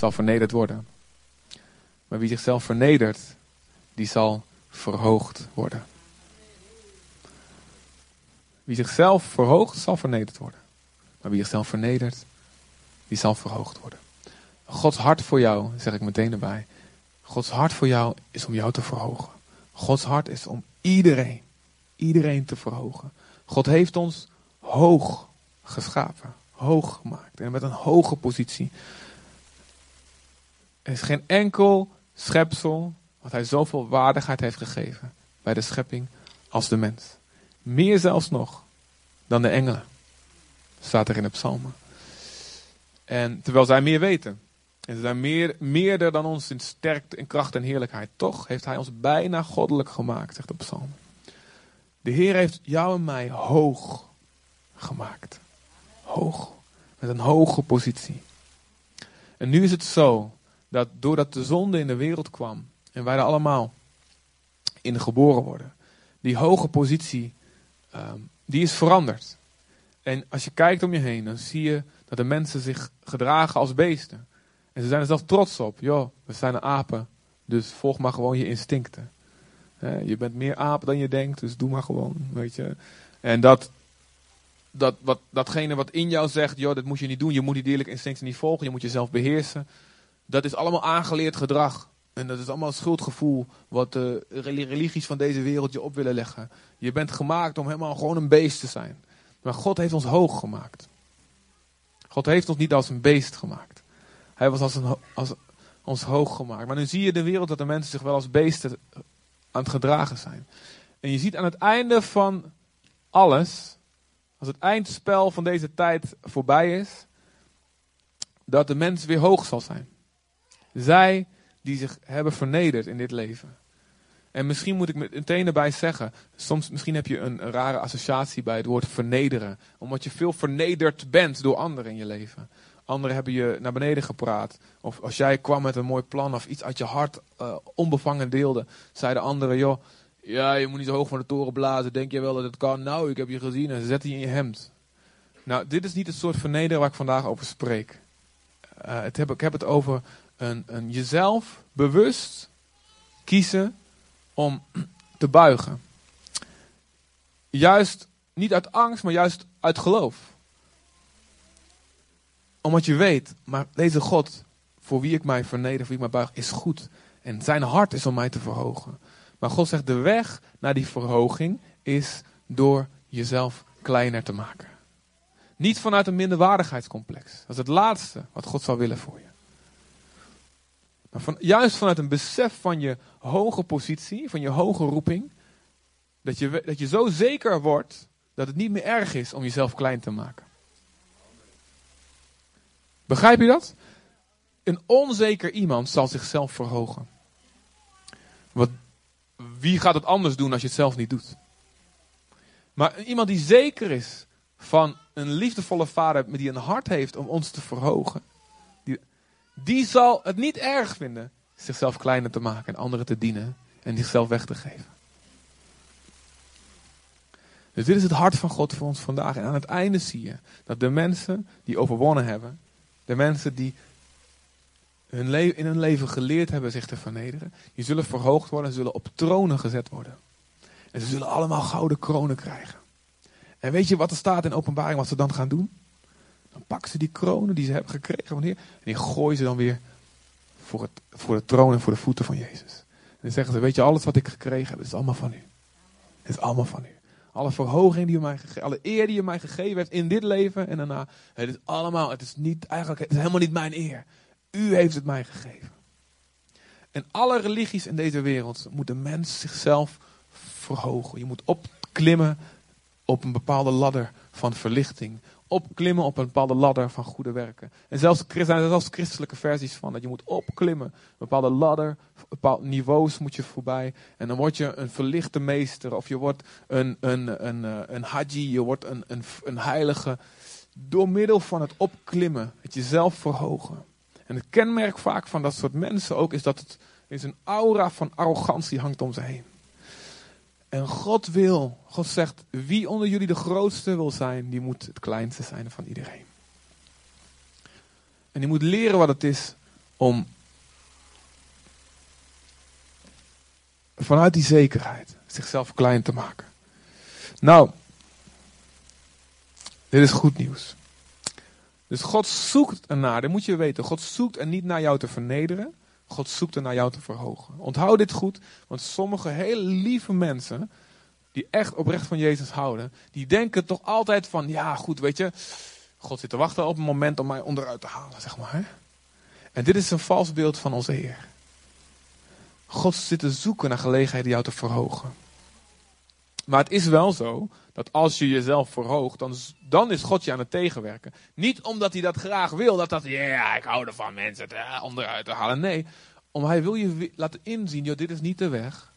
zal vernederd worden. Maar wie zichzelf vernedert, die zal verhoogd worden. Wie zichzelf verhoogt, zal vernederd worden. Maar wie zichzelf vernedert, die zal verhoogd worden. Gods hart voor jou, zeg ik meteen erbij. Gods hart voor jou is om jou te verhogen. Gods hart is om iedereen, iedereen te verhogen. God heeft ons hoog geschapen, hoog gemaakt en met een hoge positie. Er is geen enkel schepsel wat hij zoveel waardigheid heeft gegeven bij de schepping als de mens. Meer zelfs nog dan de engelen, staat er in de psalmen. En terwijl zij meer weten. En ze zijn meer, meerder dan ons in sterkte, in kracht en heerlijkheid. Toch heeft hij ons bijna goddelijk gemaakt, zegt de psalm. De Heer heeft jou en mij hoog gemaakt. Hoog. Met een hoge positie. En nu is het zo dat doordat de zonde in de wereld kwam en wij er allemaal in geboren worden, die hoge positie, ehm, die is veranderd. En als je kijkt om je heen, dan zie je dat de mensen zich gedragen als beesten. En ze zijn er zelfs trots op. Joh, we zijn een apen, dus volg maar gewoon je instincten. je bent meer aap dan je denkt, dus doe maar gewoon, weet je. En dat, dat, wat, datgene wat in jou zegt, joh, dat moet je niet doen. Je moet die dierlijke instincten niet volgen, je moet jezelf beheersen. Dat is allemaal aangeleerd gedrag. En dat is allemaal schuldgevoel wat de religies van deze wereld je op willen leggen. Je bent gemaakt om helemaal gewoon een beest te zijn. Maar God heeft ons hoog gemaakt. God heeft ons niet als een beest gemaakt. Hij was als, een, als ons hoog gemaakt. Maar nu zie je de wereld dat de mensen zich wel als beesten aan het gedragen zijn. En je ziet aan het einde van alles, als het eindspel van deze tijd voorbij is, dat de mens weer hoog zal zijn. Zij die zich hebben vernederd in dit leven. En misschien moet ik meteen erbij zeggen, soms misschien heb je een, rare associatie bij het woord vernederen. Omdat je veel vernederd bent door anderen in je leven. Anderen hebben je naar beneden gepraat. Of als jij kwam met een mooi plan of iets uit je hart uh, onbevangen deelde, zeiden anderen, joh, ja, je moet niet zo hoog van de toren blazen. Denk je wel dat het kan? Nou, ik heb je gezien en zet die in je hemd. Nou, dit is niet het soort vernederen waar ik vandaag over spreek. Uh, het heb, ik heb het over een, jezelf bewust kiezen om te buigen. Juist niet uit angst, maar juist uit geloof. Omdat je weet, maar deze God, voor wie ik mij verneder, voor wie ik mij buig, is goed. En zijn hart is om mij te verhogen. Maar God zegt, de weg naar die verhoging is door jezelf kleiner te maken. Niet vanuit een minderwaardigheidscomplex. Dat is het laatste wat God zou willen voor je. Maar juist vanuit een besef van je hoge positie, van je hoge roeping, dat je, dat je zo zeker wordt dat het niet meer erg is om jezelf klein te maken. Begrijp je dat? Een onzeker iemand zal zichzelf verhogen. Wat, wie gaat het anders doen als je het zelf niet doet? Maar iemand die zeker is van een liefdevolle vader die een hart heeft om ons te verhogen, die zal het niet erg vinden zichzelf kleiner te maken en anderen te dienen en zichzelf weg te geven. Dus dit is het hart van God voor ons vandaag. En aan het einde zie je dat de mensen die overwonnen hebben, de mensen die hun in hun leven geleerd hebben zich te vernederen, die zullen verhoogd worden en zullen op tronen gezet worden. En ze zullen allemaal gouden kronen krijgen. En weet je wat er staat in openbaring wat ze dan gaan doen? Dan ze die kronen die ze hebben gekregen van. En die gooien ze dan weer voor, het, voor de troon en voor de voeten van Jezus. En zeggen ze, weet je, alles wat ik gekregen heb, is allemaal van u. Het is allemaal van u. Alle verhoging die u mij gegeven, alle eer die u mij gegeven heeft in dit leven en daarna. Het is allemaal, het is niet, eigenlijk, het is helemaal niet mijn eer. U heeft het mij gegeven. En alle religies in deze wereld moet de mens zichzelf verhogen. Je moet opklimmen op een bepaalde ladder van verlichting opklimmen op een bepaalde ladder van goede werken. En zelfs, er zijn zelfs christelijke versies van dat je moet opklimmen. Een bepaalde ladder, bepaalde niveaus moet je voorbij. En dan word je een verlichte meester. Of je wordt een, een, een, een, eh, een haji, je wordt een, een, een heilige. Door middel van het opklimmen, het jezelf verhogen. En het kenmerk vaak van dat soort mensen ook is dat het is een aura van arrogantie hangt om ze heen. En God wil, God zegt, wie onder jullie de grootste wil zijn, die moet het kleinste zijn van iedereen. En die moet leren wat het is om vanuit die zekerheid zichzelf klein te maken. Nou, dit is goed nieuws. Dus God zoekt ernaar, dat moet je weten. God zoekt er niet naar jou te vernederen. God zoekt er naar jou te verhogen. Onthoud dit goed, want sommige hele lieve mensen, die echt oprecht van Jezus houden, die denken toch altijd van, ja goed, weet je, God zit te wachten op een moment om mij onderuit te halen, zeg maar. En dit is een vals beeld van onze Heer. God zit te zoeken naar gelegenheden jou te verhogen. Maar het is wel zo dat als je jezelf verhoogt, dan, dan is God je aan het tegenwerken. Niet omdat hij dat graag wil, dat dat, ja, ik hou ervan mensen te, onderuit te halen. Nee, om hij wil je laten inzien, joh, dit is niet de weg.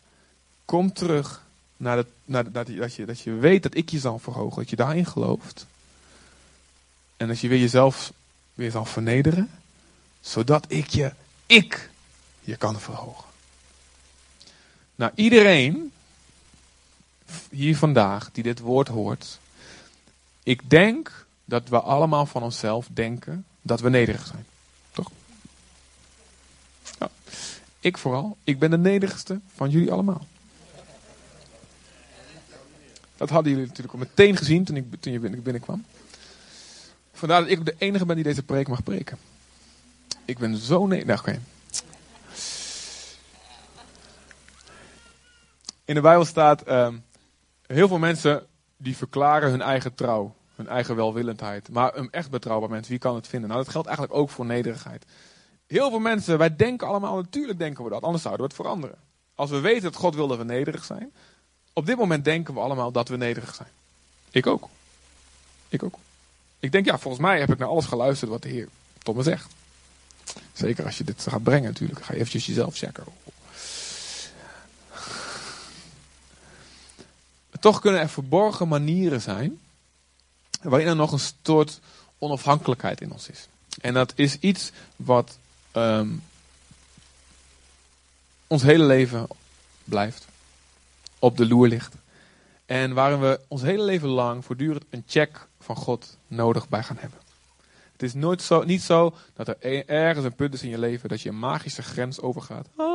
Kom terug naar, naar dat, je, dat, je, dat je weet dat ik je zal verhogen, dat je daarin gelooft. En als je weer jezelf weer zal vernederen, zodat ik je, ik je kan verhogen. Nou, iedereen hier vandaag die dit woord hoort, ik denk dat we allemaal van onszelf denken dat we nederig zijn. Toch? Ja. Ik vooral. Ik ben de nederigste van jullie allemaal. Dat hadden jullie natuurlijk al meteen gezien toen ik, toen binnenkwam. Vandaar dat ik de enige ben die deze preek mag preken. Ik ben zo nederig. Nou, In de Bijbel staat, uh, heel veel mensen die verklaren hun eigen trouw, hun eigen welwillendheid. Maar een echt betrouwbaar mens, wie kan het vinden? Nou, dat geldt eigenlijk ook voor nederigheid. Heel veel mensen, wij denken allemaal, natuurlijk denken we dat, anders zouden we het veranderen. Als we weten dat God wil dat we nederig zijn, op dit moment denken we allemaal dat we nederig zijn. Ik ook. Ik ook. Ik denk, ja, volgens mij heb ik naar alles geluisterd wat de Heer tot me zegt. Zeker als je dit gaat brengen natuurlijk. Ga je eventjes jezelf checken. Toch kunnen er verborgen manieren zijn waarin er nog een soort onafhankelijkheid in ons is. En dat is iets wat um, ons hele leven blijft, op de loer ligt. En waarin we ons hele leven lang voortdurend een check van God nodig bij gaan hebben. Het is nooit zo, niet zo dat er e-, ergens een punt is in je leven dat je een magische grens overgaat. Ah,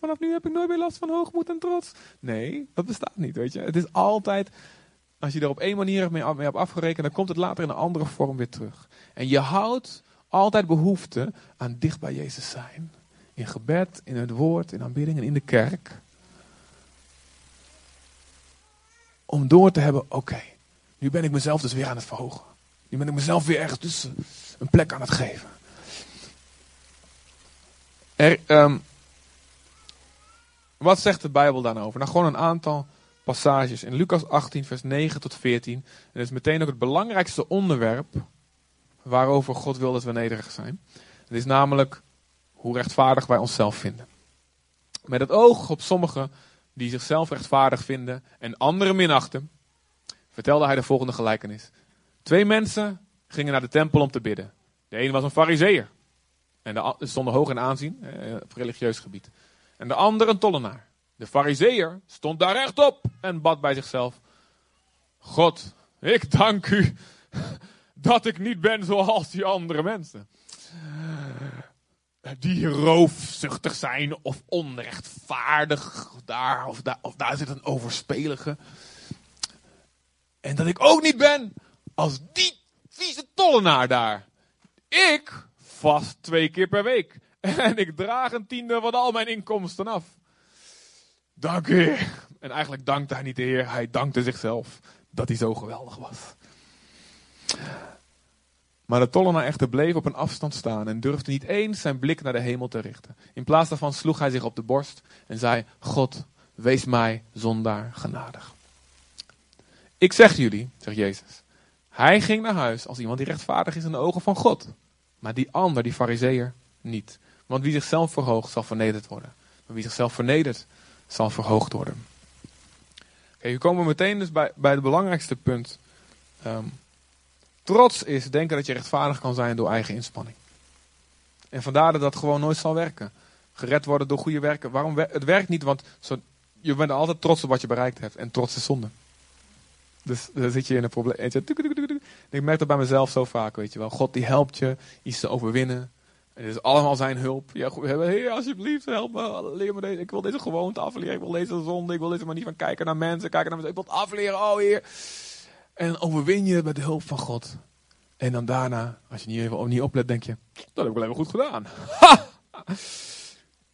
vanaf nu heb ik nooit meer last van hoogmoed en trots. Nee, dat bestaat niet, weet je. Het is altijd, als je er op één manier mee, hebt afgerekend, dan komt het later in een andere vorm weer terug. En je houdt altijd behoefte aan dicht bij Jezus zijn. In gebed, in het woord, in aanbidding en in de kerk. Om door te hebben, oké, nu ben ik mezelf dus weer aan het verhogen. Nu ben ik mezelf weer ergens tussen een plek aan het geven. Er, um, wat zegt de Bijbel dan over? Nou, gewoon een aantal passages. In Lucas 18, vers 9 tot 14. En dat is meteen ook het belangrijkste onderwerp waarover God wil dat we nederig zijn. Het is namelijk hoe rechtvaardig wij onszelf vinden. Met het oog op sommigen die zichzelf rechtvaardig vinden en anderen minachten, vertelde hij de volgende gelijkenis. Twee mensen gingen naar de tempel om te bidden. De een was een fariseer. En de stonden hoog in aanzien eh, op religieus gebied. En de ander een tollenaar. De fariseer stond daar rechtop en bad bij zichzelf. God, ik dank u dat ik niet ben zoals die andere mensen. Die roofzuchtig zijn of onrechtvaardig. Daar of daar, of daar zit een overspelige. En dat ik ook niet ben als die vieze tollenaar daar. Ik vast twee keer per week. En ik draag een tiende van al mijn inkomsten af. Dank u. En eigenlijk dankte hij niet de Heer, hij dankte zichzelf dat hij zo geweldig was. Maar de tollenaar echter bleef op een afstand staan en durfde niet eens zijn blik naar de hemel te richten. In plaats daarvan sloeg hij zich op de borst en zei: God, wees mij zondaar genadig. Ik zeg jullie, zegt Jezus. Hij ging naar huis als iemand die rechtvaardig is in de ogen van God. Maar die ander, die fariseer, niet. Want wie zichzelf verhoogt, zal vernederd worden. Maar wie zichzelf vernedert, zal verhoogd worden. Oké, hier komen we meteen dus bij, bij het belangrijkste punt. Um, trots is denken dat je rechtvaardig kan zijn door eigen inspanning. En vandaar dat dat gewoon nooit zal werken. Gered worden door goede werken. Waarom? Het werkt niet, want zo, je bent altijd trots op wat je bereikt hebt. En trots is zonde. Dus dan zit je in een probleem. Ik merk dat bij mezelf zo vaak, weet je wel. God die helpt je iets te overwinnen. Dit is allemaal zijn hulp. Ja, Heer, alsjeblieft, help me. Leer me deze. Ik wil deze gewoonte afleren. Ik wil deze zonde. Ik wil deze manier van kijken naar mensen. Kijken naar mensen. Ik wil het afleren. Oh, Heer. En overwin je het met de hulp van God. En dan daarna, als je niet even niet oplet, denk je: dat heb ik wel even goed gedaan.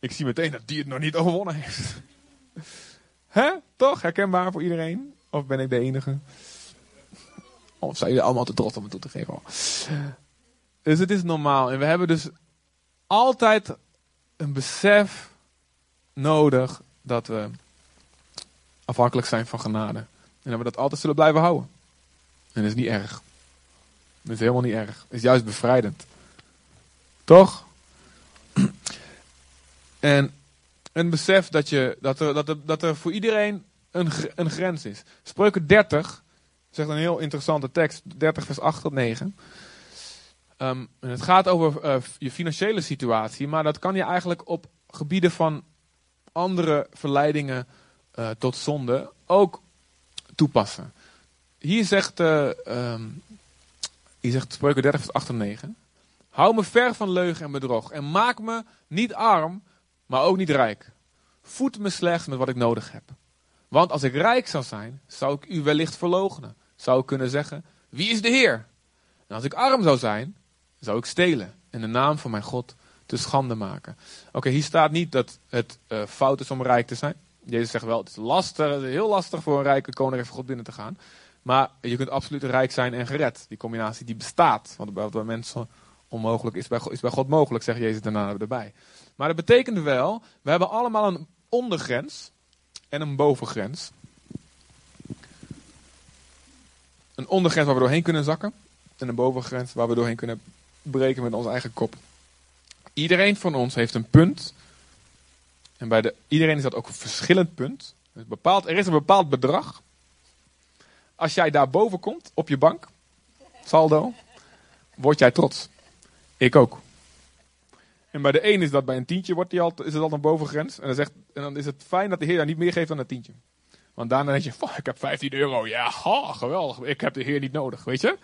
Ik zie meteen dat die het nog niet overwonnen heeft. Hè? Toch? Herkenbaar voor iedereen? Of ben ik de enige? Of zijn jullie allemaal te trots om het toe te geven? Dus het is normaal. En we hebben dus altijd een besef nodig dat we afhankelijk zijn van genade. En dat we dat altijd zullen blijven houden. En dat is niet erg. Dat is helemaal niet erg. Is juist bevrijdend. Toch? En een besef dat, je, dat, er, dat, er, dat er voor iedereen een, een grens is. Spreuken 30 zegt een heel interessante tekst. 30 vers 8 tot 9. En het gaat over uh, je financiële situatie, maar dat kan je eigenlijk op gebieden van andere verleidingen uh, tot zonde ook toepassen. Hier zegt, uh, hier zegt Spreuken 30 vers 8 en 9. Hou me ver van leugen en bedrog en maak me niet arm, maar ook niet rijk. Voed me slechts met wat ik nodig heb. Want als ik rijk zou zijn, zou ik u wellicht verloochenen. Zou ik kunnen zeggen, wie is de Heer? En als ik arm zou zijn, zou ik stelen en de naam van mijn God te schande maken. Oké, hier staat niet dat het uh, fout is om rijk te zijn. Jezus zegt wel, het is lastig, heel lastig voor een rijke koning van God binnen te gaan. Maar je kunt absoluut rijk zijn en gered. Die combinatie die bestaat. Want bij mensen onmogelijk is bij, is bij God mogelijk, zegt Jezus daarna erbij. Maar dat betekent wel, we hebben allemaal een ondergrens en een bovengrens. Een ondergrens waar we doorheen kunnen zakken. En een bovengrens waar we doorheen kunnen breken met onze eigen kop. Iedereen van ons heeft een punt. En bij de, iedereen is dat ook een verschillend punt. Er is een bepaald bedrag. Als jij daar boven komt, op je bank, saldo, word jij trots. Ik ook. En bij de een is dat bij een tientje wordt die al, is het al een bovengrens. En dan, zegt, en dan is het fijn dat de Heer daar niet meer geeft dan een tientje. Want daarna denk je, ik heb 15 euro. Ja, ha, geweldig. Ik heb de Heer niet nodig, weet je.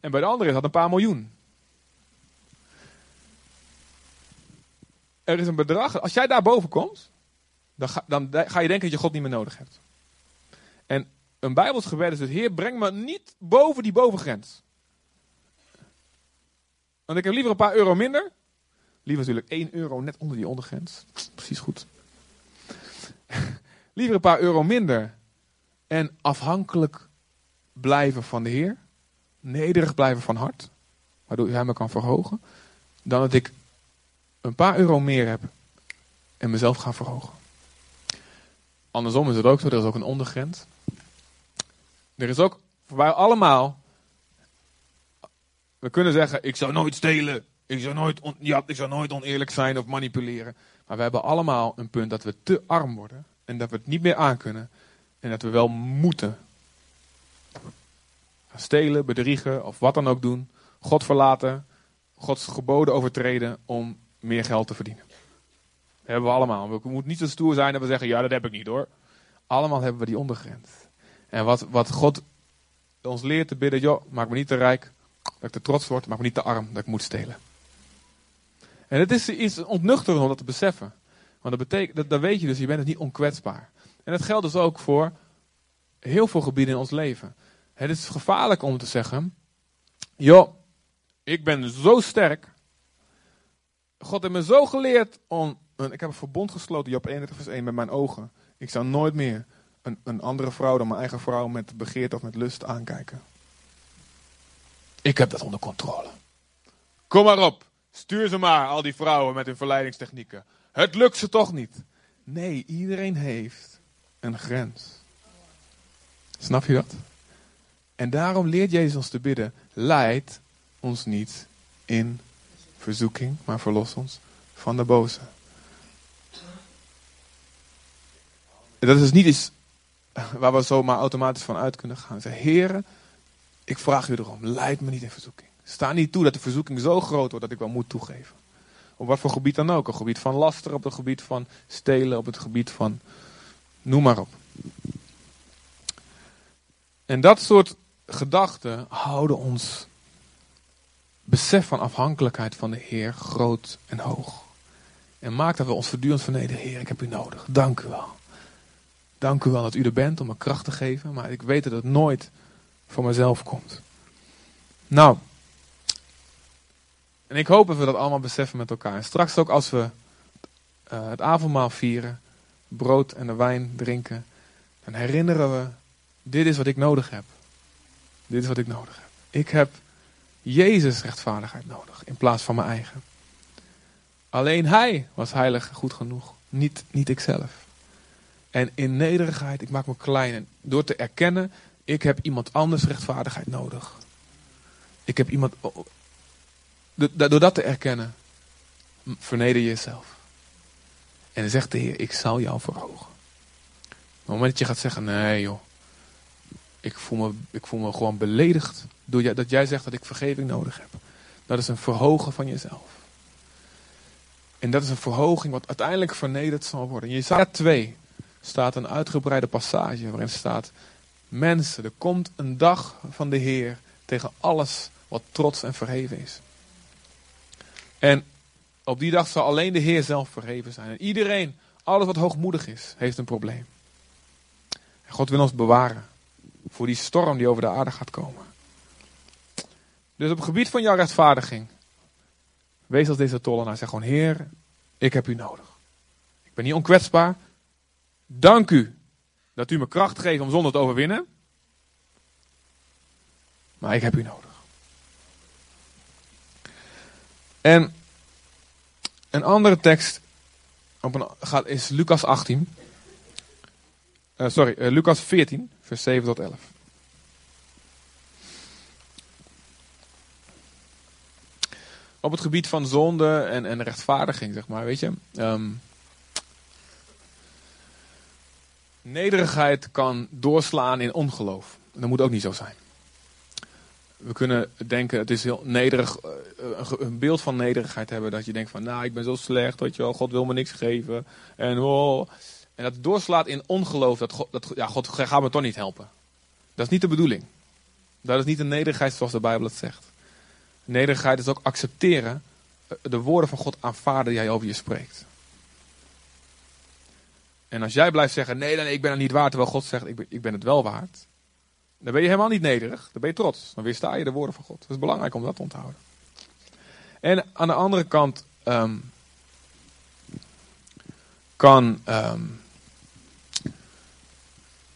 En bij de andere is dat een paar miljoen. Er is een bedrag. Als jij daar boven komt, dan ga, dan ga je denken dat je God niet meer nodig hebt. En een Bijbels gebed is dus, Heer, breng me niet boven die bovengrens. Want ik heb liever een paar euro minder. Liever natuurlijk 1 euro net onder die ondergrens. Precies goed. liever een paar euro minder. En afhankelijk blijven van de Heer. Nederig blijven van hart. Waardoor hij me kan verhogen. Dan dat ik een paar euro meer heb. En mezelf ga verhogen. Andersom is het ook zo. Er is ook een ondergrens. Er is ook voor wij allemaal we kunnen zeggen, ik zou nooit stelen. Ik zou nooit, ja, ik zou nooit oneerlijk zijn of manipuleren. Maar we hebben allemaal een punt dat we te arm worden. En dat we het niet meer aankunnen. En dat we wel moeten. Stelen, bedriegen of wat dan ook doen. God verlaten. Gods geboden overtreden om meer geld te verdienen. Dat hebben we allemaal. We moeten niet zo stoer zijn dat we zeggen, ja dat heb ik niet hoor. Allemaal hebben we die ondergrens. En wat, wat God ons leert te bidden, joh, maak me niet te rijk. Dat ik te trots word, maar niet te arm dat ik moet stelen. En het is iets ontnuchterend om dat te beseffen. Want dat betekent, dat, dat weet je dus, je bent dus niet onkwetsbaar. En dat geldt dus ook voor heel veel gebieden in ons leven. Het is gevaarlijk om te zeggen, joh, ik ben zo sterk. God heeft me zo geleerd om, ik heb een verbond gesloten, Job 31 vers 1, met mijn ogen. Ik zou nooit meer een, een andere vrouw dan mijn eigen vrouw met begeerte of met lust aankijken. Ik heb dat onder controle. Kom maar op. Stuur ze maar, al die vrouwen met hun verleidingstechnieken. Het lukt ze toch niet. Nee, iedereen heeft een grens. Snap je dat? En daarom leert Jezus ons te bidden: leid ons niet in verzoeking, maar verlos ons van de boze. Dat is niet iets waar we zomaar automatisch van uit kunnen gaan. Zeg, heren, ik vraag u erom, leid me niet in verzoeking. Sta niet toe dat de verzoeking zo groot wordt dat ik wel moet toegeven. Op wat voor gebied dan ook. Op het gebied van laster, op het gebied van stelen, op het gebied van. Noem maar op. En dat soort gedachten houden ons besef van afhankelijkheid van de Heer groot en hoog. En maak dat we ons voortdurend vernederen. Heer, ik heb u nodig. Dank u wel. Dank u wel dat u er bent om me kracht te geven. Maar ik weet dat het nooit voor mezelf komt. Nou. En ik hoop dat we dat allemaal beseffen met elkaar. En straks ook als we uh, het avondmaal vieren. Brood en de wijn drinken. Dan herinneren we. Dit is wat ik nodig heb. Dit is wat ik nodig heb. Ik heb Jezus rechtvaardigheid nodig. In plaats van mijn eigen. Alleen Hij was heilig goed genoeg. Niet, niet ikzelf. En in nederigheid, ik maak me klein. En door te erkennen, ik heb iemand anders rechtvaardigheid nodig. Ik heb iemand. Oh, oh. door dat te erkennen, verneder jezelf. En dan zegt de Heer, ik zal jou verhogen. Op het moment dat je gaat zeggen, nee joh, ik voel me, ik voel me gewoon beledigd dat jij zegt dat ik vergeving nodig heb. Dat is een verhogen van jezelf. En dat is een verhoging wat uiteindelijk vernederd zal worden. In Jezaja 2 staat een uitgebreide passage waarin staat... Mensen, er komt een dag van de Heer tegen alles wat trots en verheven is. En op die dag zal alleen de Heer zelf verheven zijn. En iedereen, alles wat hoogmoedig is, heeft een probleem. En God wil ons bewaren voor die storm die over de aarde gaat komen. Dus op het gebied van jouw rechtvaardiging, wees als deze tollenaar. Zeg gewoon, Heer, ik heb u nodig. Ik ben niet onkwetsbaar. Dank u dat u me kracht geeft om zonder te overwinnen. Maar ik heb u nodig. En een andere tekst op een, gaat, is Lucas 18. Uh, sorry, uh, Lucas 14, vers 7 tot 11. Op het gebied van zonde en, en rechtvaardiging, zeg maar, weet je. Um, nederigheid kan doorslaan in ongeloof. Dat moet ook niet zo zijn. We kunnen denken, het is heel nederig, eh, een beeld van nederigheid hebben. Dat je denkt van, nou, ik ben zo slecht, weet je wel, God wil me niks geven. En, oh, en dat doorslaat in ongeloof, dat, God, dat ja, God gaat me toch niet helpen. Dat is niet de bedoeling. Dat is niet een nederigheid zoals de Bijbel het zegt. Nederigheid is ook accepteren, eh, de woorden van God aanvaarden die hij over je spreekt. En als jij blijft zeggen, nee, nee, ik ben er niet waard, terwijl God zegt, ik ben, ik ben het wel waard. Dan ben je helemaal niet nederig, dan ben je trots. Dan weersta je de woorden van God. Het is belangrijk om dat te onthouden. En aan de andere kant um, kan. Um,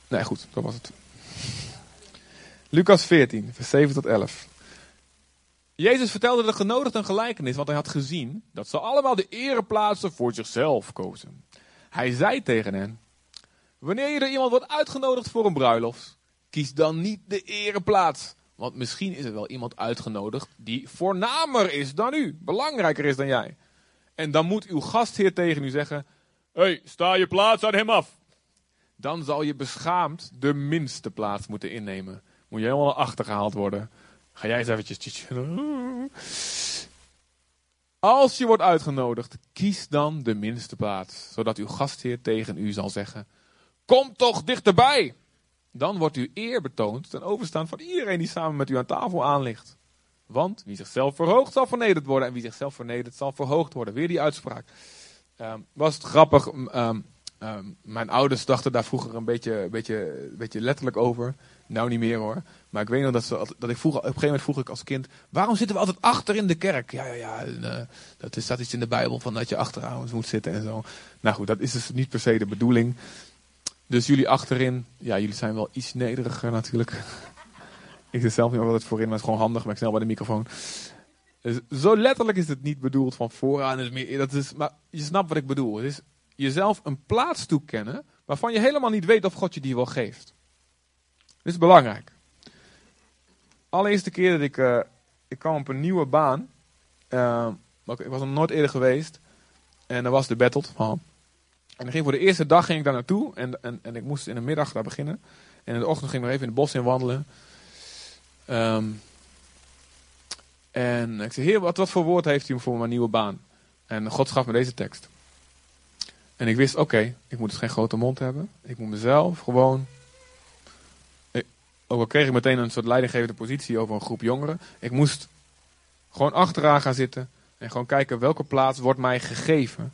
nee, goed, dat was het. Lucas 14, vers 7 tot 11. Jezus vertelde de genodigden een gelijkenis, want hij had gezien dat ze allemaal de ereplaatsen voor zichzelf kozen. Hij zei tegen hen: Wanneer je er iemand wordt uitgenodigd voor een bruiloft, kies dan niet de ereplaats. Want misschien is er wel iemand uitgenodigd die voornamer is dan u, belangrijker is dan jij. En dan moet uw gastheer tegen u zeggen: Hé, hey, sta je plaats aan hem af. Dan zal je beschaamd de minste plaats moeten innemen. Moet je helemaal naar achter gehaald worden. Ga jij eens eventjes. Als je wordt uitgenodigd, kies dan de minste plaats, zodat uw gastheer tegen u zal zeggen: Kom toch dichterbij! Dan wordt uw eer betoond ten overstaan van iedereen die samen met u aan tafel aanligt. Want wie zichzelf verhoogt zal vernederd worden en wie zichzelf vernedert zal verhoogd worden. Weer die uitspraak. Um, was het grappig. Um, um, mijn ouders dachten daar vroeger een beetje, beetje, beetje letterlijk over. Nou niet meer hoor. Maar ik weet nog dat, dat ik vroeger, op een gegeven moment vroeg ik als kind, waarom zitten we altijd achter in de kerk? Ja, ja, ja, uh, dat is, staat iets in de Bijbel van dat je achteraan moet zitten en zo. Nou goed, dat is dus niet per se de bedoeling. Dus jullie achterin, ja, jullie zijn wel iets nederiger natuurlijk. ik zit zelf niet altijd voorin, maar het is gewoon handig, maar ik snel bij de microfoon. Dus zo letterlijk is het niet bedoeld van vooraan. Is meer, dat is, maar je snapt wat ik bedoel. Het is jezelf een plaats toekennen waarvan je helemaal niet weet of God je die wel geeft. Dit is belangrijk. Allereerste keer dat ik, uh, ik kwam op een nieuwe baan. Uh, ik was nog nooit eerder geweest. En dat was de battle. Oh. En dan ging voor de eerste dag ging ik daar naartoe. En, en, en ik moest in de middag daar beginnen. En in de ochtend ging ik nog even in het bos in wandelen. Um, en ik zei, heer, wat, wat voor woord heeft u voor mijn nieuwe baan? En God gaf me deze tekst. En ik wist, oké, ik moet dus geen grote mond hebben. Ik moet mezelf gewoon ook al kreeg ik meteen een soort leidinggevende positie over een groep jongeren. Ik moest Gewoon achteraan gaan zitten en gewoon kijken welke plaats wordt mij gegeven.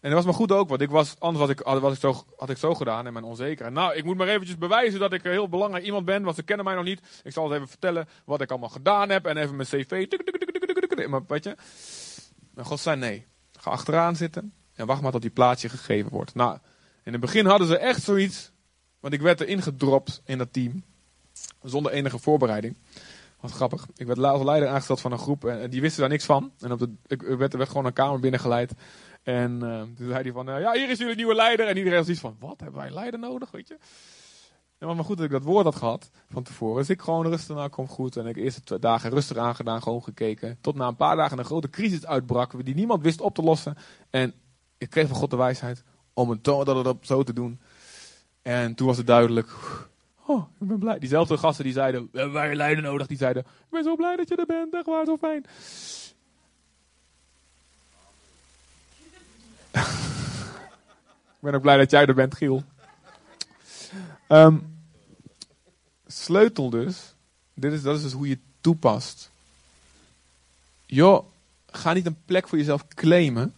En dat was maar goed ook, want ik was, anders had ik, had, ik zo, had ik zo gedaan en mijn onzekerheid. Nou, ik moet maar eventjes bewijzen dat ik heel belangrijk iemand ben, want ze kennen mij nog niet. Ik zal eens even vertellen wat ik allemaal gedaan heb en even mijn cv. Maar weet je, en God zei nee. Ga achteraan zitten en wacht maar tot die plaatsje gegeven wordt. Nou, in het begin hadden ze echt zoiets, want ik werd erin gedropt in dat team. Zonder enige voorbereiding. Wat grappig. Ik werd als leider aangesteld van een groep en die wisten daar niks van. En op de, ik werd, er werd gewoon een kamer binnengeleid. En uh, toen zei hij van, uh, ja, hier is jullie nieuwe leider. En iedereen was iets van, wat, hebben wij een leider nodig, weet je? Maar goed dat ik dat woord had gehad van tevoren. Dus ik gewoon rustig, nou kom goed. En ik eerste twee dagen rustig aangedaan, gewoon gekeken. Tot na een paar dagen een grote crisis uitbrak, die niemand wist op te lossen. En ik kreeg van God de wijsheid om het dat zo te doen. En toen was het duidelijk, oh, ik ben blij. Diezelfde gasten die zeiden, we hebben wij nodig. Die zeiden, ik ben zo blij dat je er bent, echt waar, zo fijn. ik ben ook blij dat jij er bent, Giel. Um, sleutel dus, dit is, dat is dus hoe je toepast. Joh, ga niet een plek voor jezelf claimen,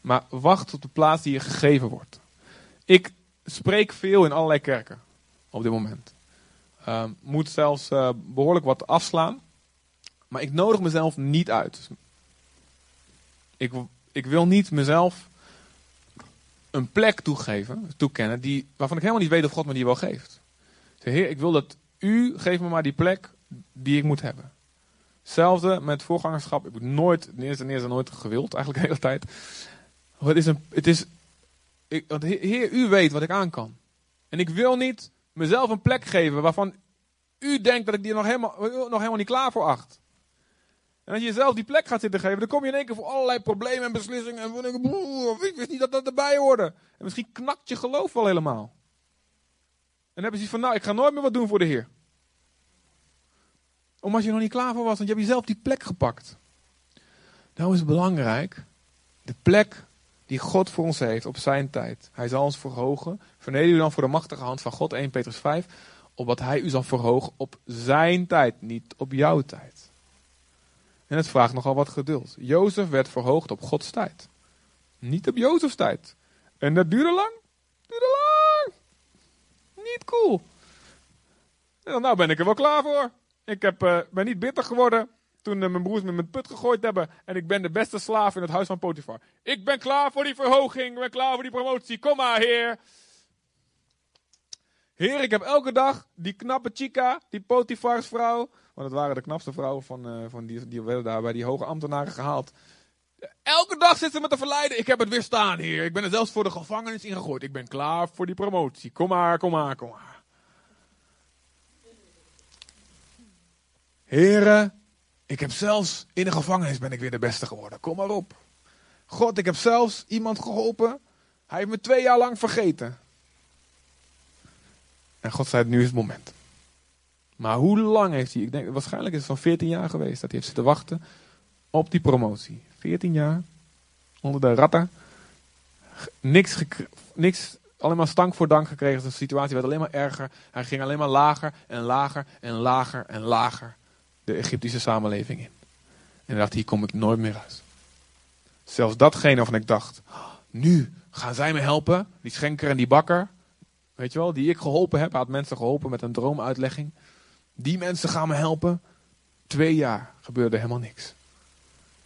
maar wacht op de plaats die je gegeven wordt. Ik spreek veel in allerlei kerken op dit moment. Um, moet zelfs uh, behoorlijk wat afslaan, maar ik nodig mezelf niet uit. Ik, ik wil niet mezelf een plek toegeven, toekennen, die, waarvan ik helemaal niet weet of God me die wel geeft. Zeg, Heer, ik wil dat u, geef me maar die plek die ik moet hebben. Hetzelfde met voorgangerschap. Ik heb nooit, ten eerste, ten nooit gewild, eigenlijk de hele tijd. Het is een, het is, ik, want Heer, u weet wat ik aan kan. En ik wil niet mezelf een plek geven waarvan u denkt dat ik die nog helemaal, nog helemaal niet klaar voor acht. En als je jezelf die plek gaat zitten geven, dan kom je in één keer voor allerlei problemen en beslissingen. En ik, ik wist niet dat dat erbij hoorde. En misschien knakt je geloof wel helemaal. En dan hebben ze van, nou, ik ga nooit meer wat doen voor de Heer. Omdat je nog niet klaar voor was, want je hebt jezelf die plek gepakt. Nou is het belangrijk, de plek die God voor ons heeft op zijn tijd. Hij zal ons verhogen. Verneder u dan voor de machtige hand van God, 1 Petrus 5. Opdat hij u zal verhogen op zijn tijd, niet op jouw tijd. En het vraagt nogal wat geduld. Jozef werd verhoogd op Gods tijd. Niet op Jozefs tijd. En dat duurde lang. Duurde lang. Niet cool. En nou ben ik er wel klaar voor. Ik heb, uh, ben niet bitter geworden toen uh, mijn broers me met put gegooid hebben. En ik ben de beste slaaf in het huis van Potifar. Ik ben klaar voor die verhoging. Ik ben klaar voor die promotie. Kom maar, heer. Heer, ik heb elke dag die knappe chica, die Potifars vrouw. Want het waren de knapste vrouwen van, uh, van die, die werden daar bij die hoge ambtenaren gehaald. Elke dag zitten ze me te verleiden. Ik heb het weer staan hier. Ik ben er zelfs voor de gevangenis ingegooid. Ik ben klaar voor die promotie. Kom maar, kom maar, kom maar. Heren, ik heb zelfs in de gevangenis ben ik weer de beste geworden. Kom maar op. God, ik heb zelfs iemand geholpen. Hij heeft me twee jaar lang vergeten. En God zei, nu is het moment. Maar hoe lang heeft hij, ik denk waarschijnlijk is het van 14 jaar geweest dat hij heeft zitten wachten op die promotie. 14 jaar, onder de ratten. Niks, niks alleen maar stank voor dank gekregen. De situatie werd alleen maar erger. Hij ging alleen maar lager en lager en lager en lager de Egyptische samenleving in. En dacht, hier kom ik nooit meer uit. Zelfs datgene waarvan ik dacht, nu gaan zij me helpen. Die schenker en die bakker. Weet je wel, die ik geholpen heb. Had mensen geholpen met een droomuitlegging. Die mensen gaan me helpen. Twee jaar gebeurde helemaal niks.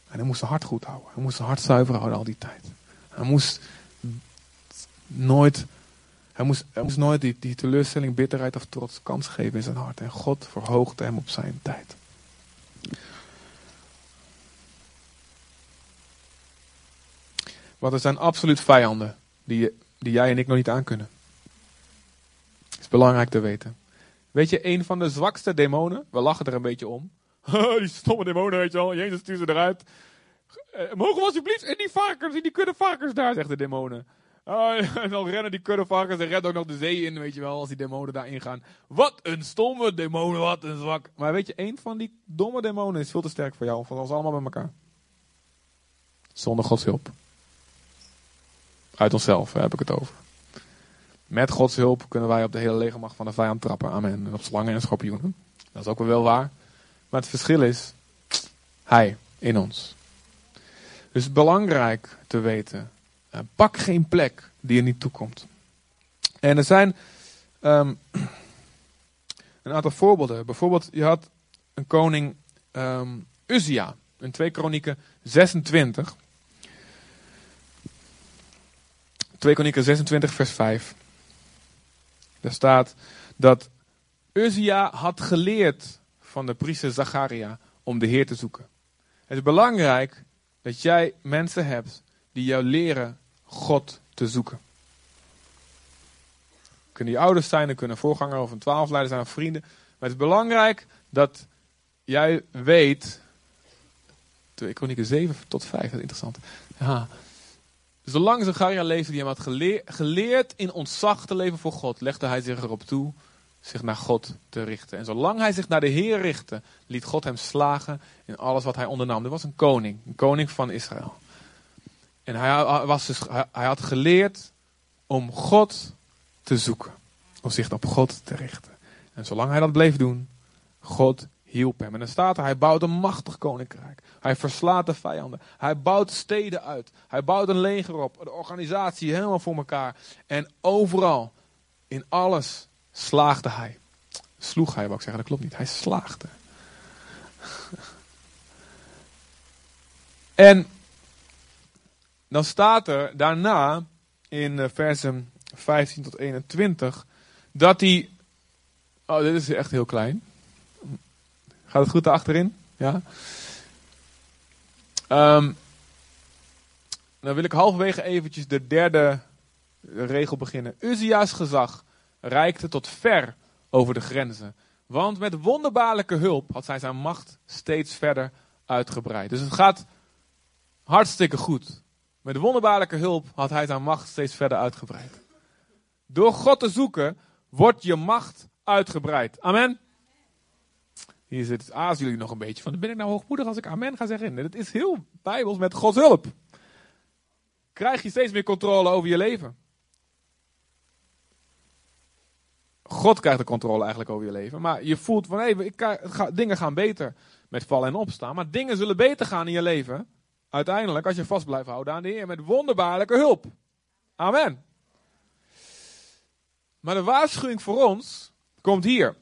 En hij moest zijn hart goed houden. Hij moest zijn hart zuiver houden al die tijd. Hij moest nooit, hij moest, hij moest nooit die, die teleurstelling, bitterheid of trots kans geven in zijn hart. En God verhoogde hem op zijn tijd. Want er zijn absoluut vijanden die, die jij en ik nog niet aankunnen. Het is belangrijk te weten. Weet je, een van de zwakste demonen, we lachen er een beetje om. die stomme demonen, weet je wel, Jezus stuurt ze eruit. Uh, mogen we alsjeblieft in die varkens, in die kudde varkens daar, zegt de demonen. Uh, en dan rennen die kudde varkens en rennen ook nog de zee in, weet je wel, als die demonen daarin gaan. Wat een stomme demonen, wat een zwak. Maar weet je, een van die domme demonen is veel te sterk voor jou, van ons allemaal bij elkaar. Zonder Gods hulp. Uit onszelf, heb ik het over. Met Gods hulp kunnen wij op de hele legermacht van de vijand trappen. Amen. En op slangen en schorpioenen. Dat is ook wel waar. Maar het verschil is, hij in ons. Dus belangrijk te weten, uh, pak geen plek die je niet toekomt. En er zijn um, een aantal voorbeelden. Bijvoorbeeld, je had een koning um, Uzia in 2 Kronieken 26. 2 Kronieken 26 vers 5. Daar staat dat Uzia had geleerd van de priester Zacharia om de Heer te zoeken. Het is belangrijk dat jij mensen hebt die jou leren God te zoeken. Kunnen die ouders zijn, er kunnen voorganger of een twaalfleider zijn of vrienden. Maar het is belangrijk dat jij weet. 2 Kronieken 7 tot 5, dat is interessant. Ja. Zolang Zacharia leefde, die hem had geleerd in ontzag te leven voor God, legde hij zich erop toe zich naar God te richten. En zolang hij zich naar de Heer richtte, liet God hem slagen in alles wat hij ondernam. Er was een koning, een koning van Israël. En hij, was dus, hij had geleerd om God te zoeken. Om zich op God te richten. En zolang hij dat bleef doen, God hielp hem. En dan staat er, hij bouwt een machtig koninkrijk. Hij verslaat de vijanden. Hij bouwt steden uit. Hij bouwt een leger op. De organisatie helemaal voor elkaar. En overal, in alles, slaagde hij. Sloeg hij, wou ik zeggen, dat klopt niet. Hij slaagde. En dan staat er daarna in eh, versen 15 tot 21 dat hij. Oh, dit is echt heel klein. Gaat het goed achterin? Ja. Um, dan wil ik halverwege eventjes de derde regel beginnen. Uzia's gezag reikte tot ver over de grenzen. Want met wonderbaarlijke hulp had hij zijn macht steeds verder uitgebreid. Dus het gaat hartstikke goed. Met wonderbaarlijke hulp had hij zijn macht steeds verder uitgebreid. Door God te zoeken wordt je macht uitgebreid. Amen. Hier zit aas jullie nog een beetje van. Ben ik nou hoogmoedig als ik amen ga zeggen? Het is heel bijbels met Gods hulp. Krijg je steeds meer controle over je leven. God krijgt de controle eigenlijk over je leven. Maar je voelt van, hé, hey, dingen gaan beter met vallen en opstaan. Maar dingen zullen beter gaan in je leven. Uiteindelijk, als je vast blijft houden aan de Heer. Met wonderbaarlijke hulp. Amen. Maar de waarschuwing voor ons komt hier.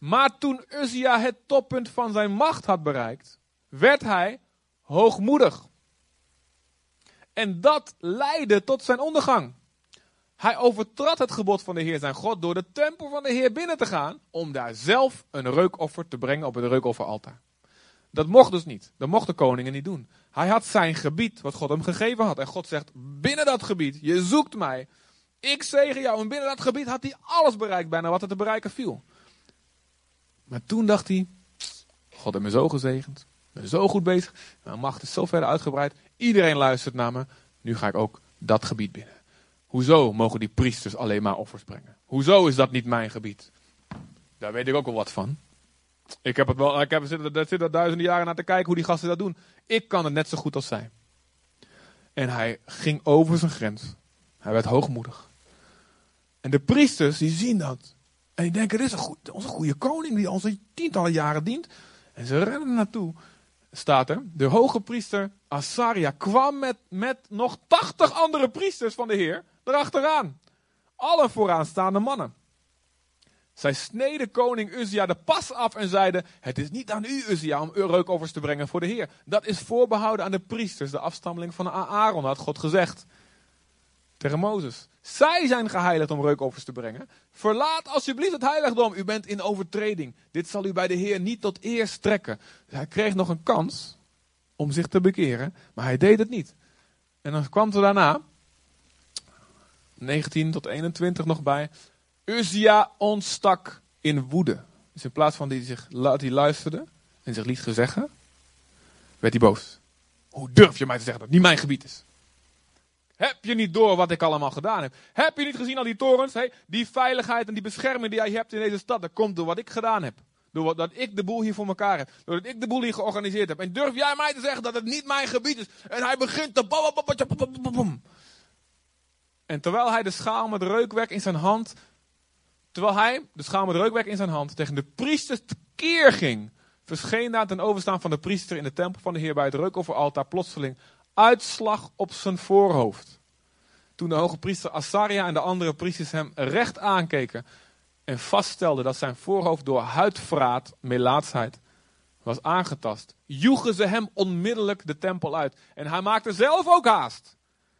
Maar toen Uzia het toppunt van zijn macht had bereikt, werd hij hoogmoedig. En dat leidde tot zijn ondergang. Hij overtrad het gebod van de Heer zijn God door de tempel van de Heer binnen te gaan om daar zelf een reukoffer te brengen op het reukofferaltaar. Dat mocht dus niet. Dat mocht de koningen niet doen. Hij had zijn gebied wat God hem gegeven had. En God zegt, binnen dat gebied, je zoekt mij. Ik zegen jou. En binnen dat gebied had hij alles bereikt bijna wat er te bereiken viel. Maar toen dacht hij, God heeft me zo gezegend. Ik ben zo goed bezig. Mijn macht is zo ver uitgebreid. Iedereen luistert naar me. Nu ga ik ook dat gebied binnen. Hoezo mogen die priesters alleen maar offers brengen? Hoezo is dat niet mijn gebied? Daar weet ik ook wel wat van. Ik heb het wel, ik heb, er zit er duizenden jaren naar te kijken hoe die gasten dat doen. Ik kan het net zo goed als zij. En hij ging over zijn grens. Hij werd hoogmoedig. En de priesters die zien dat. En die denken, dit is een onze goede koning die ons tientallen jaren dient. En ze rennen naartoe. Staat er, de hoge priester Asaria kwam met, met nog tachtig andere priesters van de Heer erachteraan. Alle vooraanstaande mannen. Zij sneden koning Uzia de pas af en zeiden: Het is niet aan u, Uzia, om reukoffers te brengen voor de Heer. Dat is voorbehouden aan de priesters, de afstammeling van Aaron, had God gezegd. Tegen Mozes. Zij zijn geheiligd om reukoffers te brengen. Verlaat alsjeblieft het heiligdom. U bent in overtreding. Dit zal u bij de Heer niet tot eer strekken. hij kreeg nog een kans om zich te bekeren, maar hij deed het niet. En dan kwam er daarna 19 tot 21 nog bij. Uzia ontstak in woede. Dus in plaats van hij, zich, hij luisterde en zich liet gezeggen, werd hij boos. Hoe durf je mij te zeggen dat het niet mijn gebied is? Heb je niet door wat ik allemaal gedaan heb? Heb je niet gezien al die torens? Hey, die veiligheid en die bescherming die jij hebt in deze stad, dat komt door wat ik gedaan heb. Doordat ik de boel hier voor elkaar heb. Doordat ik de boel hier georganiseerd heb. En durf jij mij te zeggen dat het niet mijn gebied is? En hij begint te... En terwijl hij de schaal met reukwerk in zijn hand Terwijl hij, de schaal met reukwerk in zijn hand, tegen de priesters tekeer ging, verscheen daar ten overstaan van de priester in de tempel van de Heer bij het reukofferaltaar plotseling uitslag op zijn voorhoofd. Toen de hoge priester Asaria en de andere priesters hem recht aankeken en vaststelden dat zijn voorhoofd door huidvraat, melaatsheid, was aangetast, joegen ze hem onmiddellijk de tempel uit. En hij maakte zelf ook haast,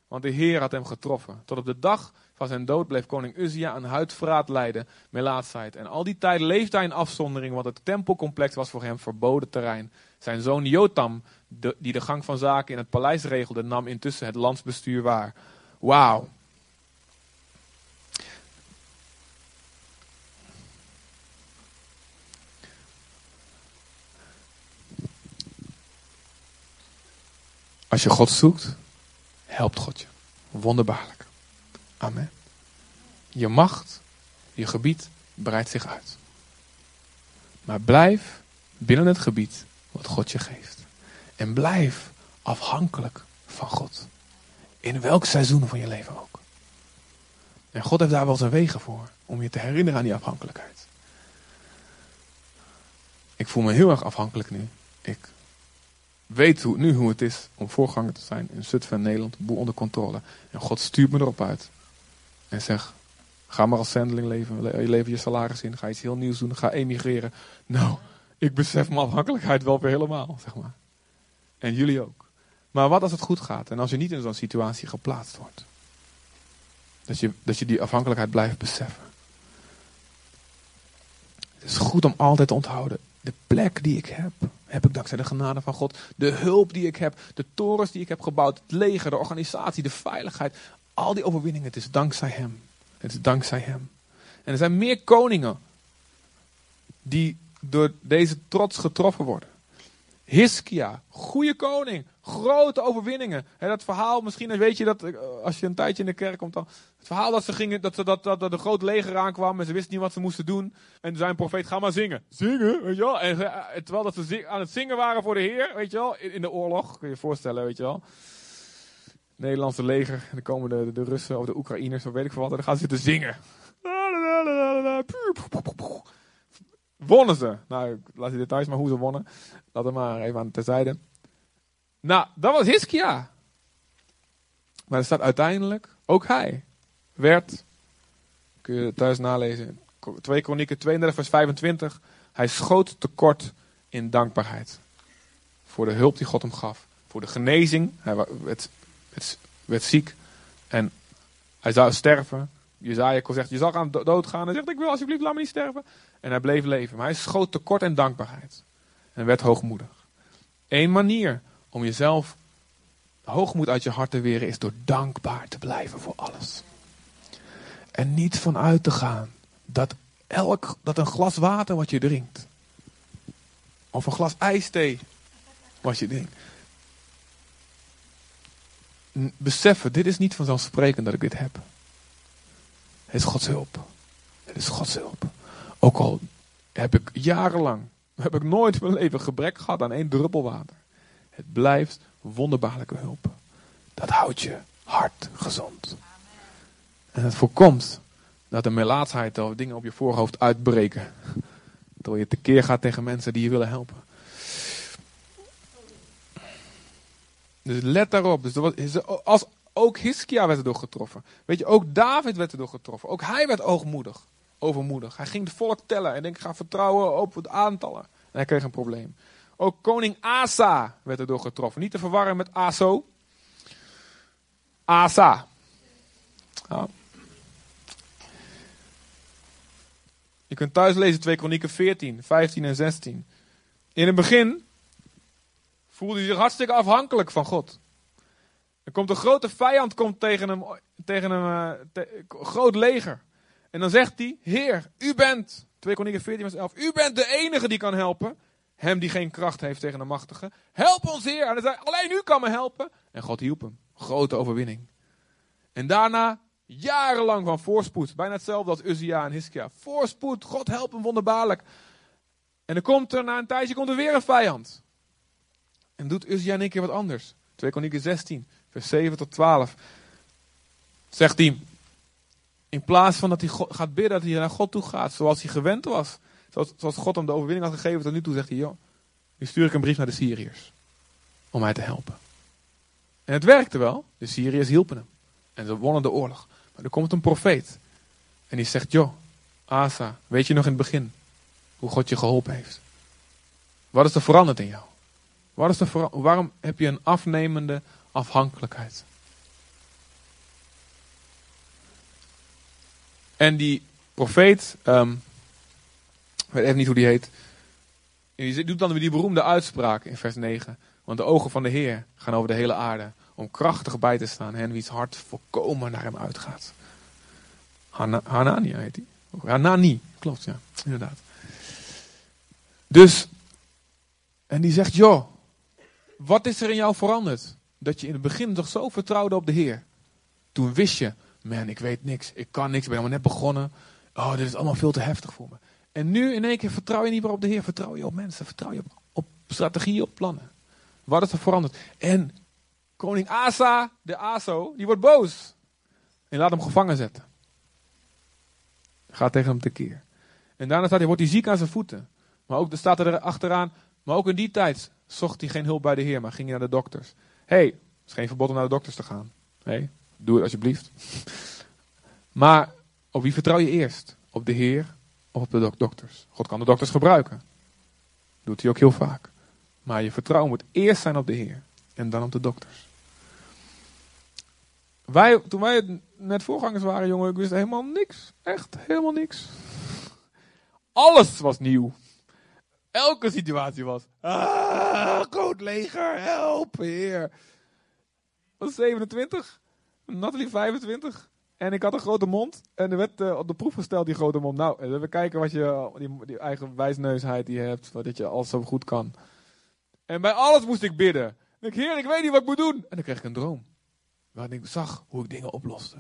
want de Heer had hem getroffen. Tot op de dag van zijn dood bleef koning Uzia aan huidvraat lijden, melaatsheid. En al die tijd leefde hij in afzondering, want het tempelcomplex was voor hem verboden terrein. Zijn zoon Jotam, die de gang van zaken in het paleis regelde, nam intussen het landsbestuur waar. Wauw. Als je God zoekt, helpt God je. Wonderbaarlijk. Amen. Je macht, je gebied breidt zich uit. Maar blijf binnen het gebied wat God je geeft. En blijf afhankelijk van God. In welk seizoen van je leven ook. En God heeft daar wel zijn wegen voor. Om je te herinneren aan die afhankelijkheid. Ik voel me heel erg afhankelijk nu. Ik weet nu hoe het is om voorganger te zijn in Zutphen, Nederland. Boel onder controle. En God stuurt me erop uit. En zegt, ga maar als zendeling leven. Lever je salaris in. Ga iets heel nieuws doen. Ga emigreren. Nou, ik besef mijn afhankelijkheid wel weer helemaal. Zeg maar. En jullie ook. Maar wat als het goed gaat en als je niet in zo'n situatie geplaatst wordt? Dat je, dat je die afhankelijkheid blijft beseffen. Het is goed om altijd te onthouden. De plek die ik heb, heb ik dankzij de genade van God. De hulp die ik heb, de torens die ik heb gebouwd, het leger, de organisatie, de veiligheid. Al die overwinningen, het is dankzij Hem. Het is dankzij Hem. En er zijn meer koningen die door deze trots getroffen worden. Hiskia, goede koning, grote overwinningen. He, dat verhaal, misschien weet je dat, eh, als je een tijdje in de kerk komt dan. Het verhaal dat ze gingen, dat, ze, dat, dat, dat een groot leger aankwam en ze wisten niet wat ze moesten doen. En zijn profeet, ga maar zingen. Zingen, weet je wel. Eh, terwijl dat ze aan het zingen waren voor de Heer, weet je wel, in, in de oorlog, kun je je voorstellen, weet je wel. Nederlandse leger, en dan komen de, de Russen of de Oekraïners, of weet ik veel wat, en dan gaan ze zitten zingen. Wonnen ze. Nou, ik laat je details maar hoe ze wonnen. Laat hem maar even aan terzijde. Nou, dat was Hiskia. Maar er staat uiteindelijk, ook hij werd, kun je thuis nalezen, 2 Kronieken 32 vers 25. Hij schoot tekort in dankbaarheid. Voor de hulp die God hem gaf. Voor de genezing. Hij werd ziek. En hij zou sterven. Jezaja zegt, je zal gaan doodgaan. Hij zegt, ik wil alsjeblieft, laat me niet sterven. En hij bleef leven. Maar hij schoot tekort in dankbaarheid. En werd hoogmoedig. Eén manier om jezelf hoogmoed uit je hart te weren is door dankbaar te blijven voor alles. En niet vanuit te gaan dat, elk, dat een glas water wat je drinkt, of een glas ijsthee wat je drinkt, beseffen, dit is niet vanzelfsprekend dat ik dit heb. Het is Gods hulp. Het is Gods hulp. Ook al heb ik jarenlang, heb ik nooit in mijn leven gebrek gehad aan één druppel water. Het blijft wonderbaarlijke hulp. Dat houdt je hart gezond. En het voorkomt dat de melaatsheid of dingen op je voorhoofd uitbreken. Terwijl je tekeer gaat tegen mensen die je willen helpen. Dus let daarop. Dus als, ook Hiskia werd erdoor getroffen. Weet je, ook David werd erdoor getroffen. Ook hij werd oogmoedig, overmoedig. Hij ging het volk tellen en denk, ik ga vertrouwen op het aantallen. En hij kreeg een probleem. Ook koning Asa werd erdoor getroffen. Niet te verwarren met Aso. Asa. Je kunt thuis lezen 2 Kronieken 14, 15 en 16. In het begin voelde hij zich hartstikke afhankelijk van God. Er komt een grote vijand komt tegen hem, tegen hem uh, groot leger. En dan zegt hij, Heer, u bent, 2 Kronieken 14 vers 11, u bent de enige die kan helpen. Hem die geen kracht heeft tegen de machtige. Help ons Heer. En zei, alleen u kan me helpen. En God hielp hem. Grote overwinning. En daarna jarenlang van voorspoed. Bijna hetzelfde als Uzia en Hiskia. Voorspoed, God help hem wonderbaarlijk. En dan komt er na een tijdje komt er weer een vijand. En doet Uzia in keer wat anders. 2 Kronieken 16, vers 7 tot 12. Zegt hij, In plaats van dat hij gaat bidden, dat hij naar God toe gaat, zoals hij gewend was. Zoals, zoals God hem de overwinning had gegeven tot nu toe, zegt hij, joh, nu stuur ik een brief naar de Syriërs. Om mij te helpen. En het werkte wel. De Syriërs hielpen hem. En ze wonnen de oorlog. Maar er komt een profeet. En die zegt, joh, Asa, weet je nog in het begin hoe God je geholpen heeft? Wat is er veranderd in jou? Waarom heb je een afnemende afhankelijkheid? En die profeet, um, ik weet even niet hoe die heet. Die doet dan die beroemde uitspraak in vers 9. Want de ogen van de Heer gaan over de hele aarde om krachtig bij te staan. En wie's hart volkomen naar hem uitgaat. Hanania heet hij. Hanani, klopt ja, inderdaad. Dus, en die zegt, joh, wat is er in jou veranderd? Dat je in het begin toch zo vertrouwde op de Heer. Toen wist je, man, ik weet niks, ik kan niks, ik ben helemaal net begonnen. Oh, dit is allemaal veel te heftig voor me. En nu in één keer vertrouw je niet meer op de Heer, vertrouw je op mensen, vertrouw je op, strategieën, op plannen. Wat is er veranderd? En koning Asa, de Aso, die wordt boos. En laat hem gevangen zetten. Gaat tegen hem tekeer. En daarna staat hij, wordt hij ziek aan zijn voeten. Maar ook, er staat er achteraan, maar ook in die tijd zocht hij geen hulp bij de Heer, maar ging hij naar de dokters. Hé, hey, het is geen verbod om naar de dokters te gaan. hey, doe het alsjeblieft. Maar op wie vertrouw je eerst? Op de Heer of op de dokters? God kan de dokters gebruiken. Doet hij ook heel vaak. Maar je vertrouwen moet eerst zijn op de Heer en dan op de dokters. Wij, toen wij net voorgangers waren, jongen, ik wist helemaal niks. Echt helemaal niks. Alles was nieuw. Elke situatie was. Ah, groot leger, help, heer. was 27, Natalie 25. En ik had een grote mond. En er werd uh, op de proef gesteld, die grote mond. Nou, even kijken wat je, die, eigen wijsneusheid die je hebt. Wat je alles zo goed kan. En bij alles moest ik bidden. En ik, heer, ik weet niet wat ik moet doen. En dan kreeg ik een droom. Waarin ik zag hoe ik dingen oploste.